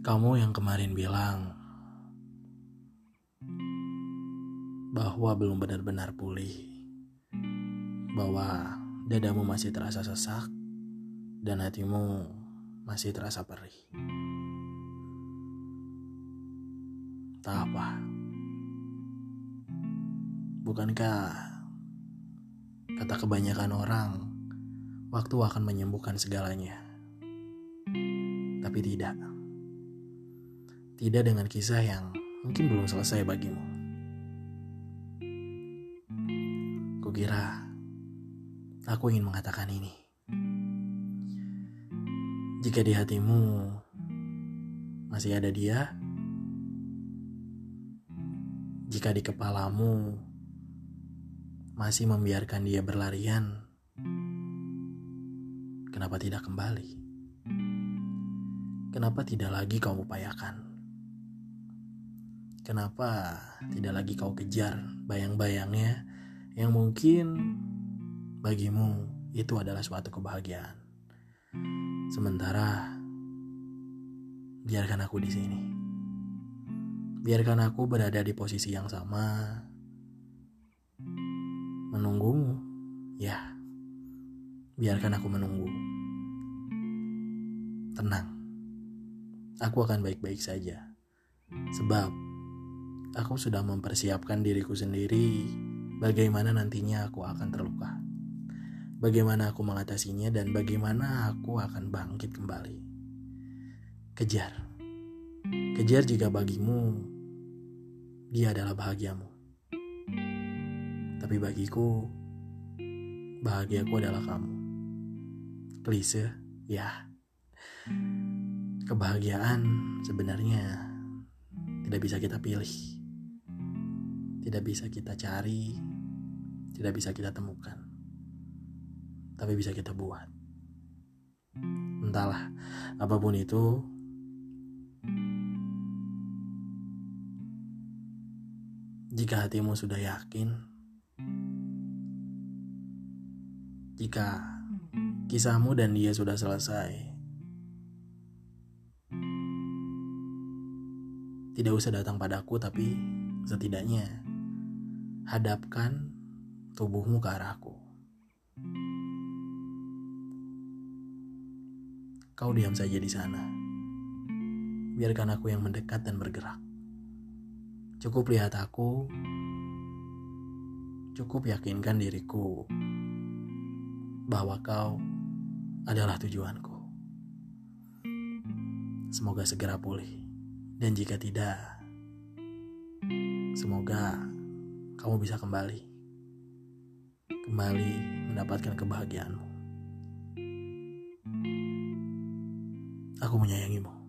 Kamu yang kemarin bilang bahwa belum benar-benar pulih, bahwa dadamu masih terasa sesak dan hatimu masih terasa perih. Tak apa, bukankah kata kebanyakan orang, waktu akan menyembuhkan segalanya, tapi tidak. Tidak dengan kisah yang mungkin belum selesai bagimu. Kukira aku ingin mengatakan ini. Jika di hatimu masih ada dia, jika di kepalamu masih membiarkan dia berlarian, kenapa tidak kembali? Kenapa tidak lagi kau upayakan? Kenapa tidak lagi kau kejar bayang-bayangnya yang mungkin bagimu itu adalah suatu kebahagiaan. Sementara biarkan aku di sini. Biarkan aku berada di posisi yang sama menunggumu. Ya. Biarkan aku menunggu. Tenang. Aku akan baik-baik saja. Sebab aku sudah mempersiapkan diriku sendiri bagaimana nantinya aku akan terluka. Bagaimana aku mengatasinya dan bagaimana aku akan bangkit kembali. Kejar. Kejar jika bagimu dia adalah bahagiamu. Tapi bagiku bahagiaku adalah kamu. Klise, ya. Kebahagiaan sebenarnya tidak bisa kita pilih tidak bisa kita cari, tidak bisa kita temukan, tapi bisa kita buat. Entahlah, apa pun itu, jika hatimu sudah yakin, jika kisahmu dan dia sudah selesai, tidak usah datang padaku, tapi setidaknya hadapkan tubuhmu ke arahku. Kau diam saja di sana. Biarkan aku yang mendekat dan bergerak. Cukup lihat aku, cukup yakinkan diriku bahwa kau adalah tujuanku. Semoga segera pulih, dan jika tidak, semoga kamu bisa kembali. Kembali mendapatkan kebahagiaanmu. Aku menyayangimu.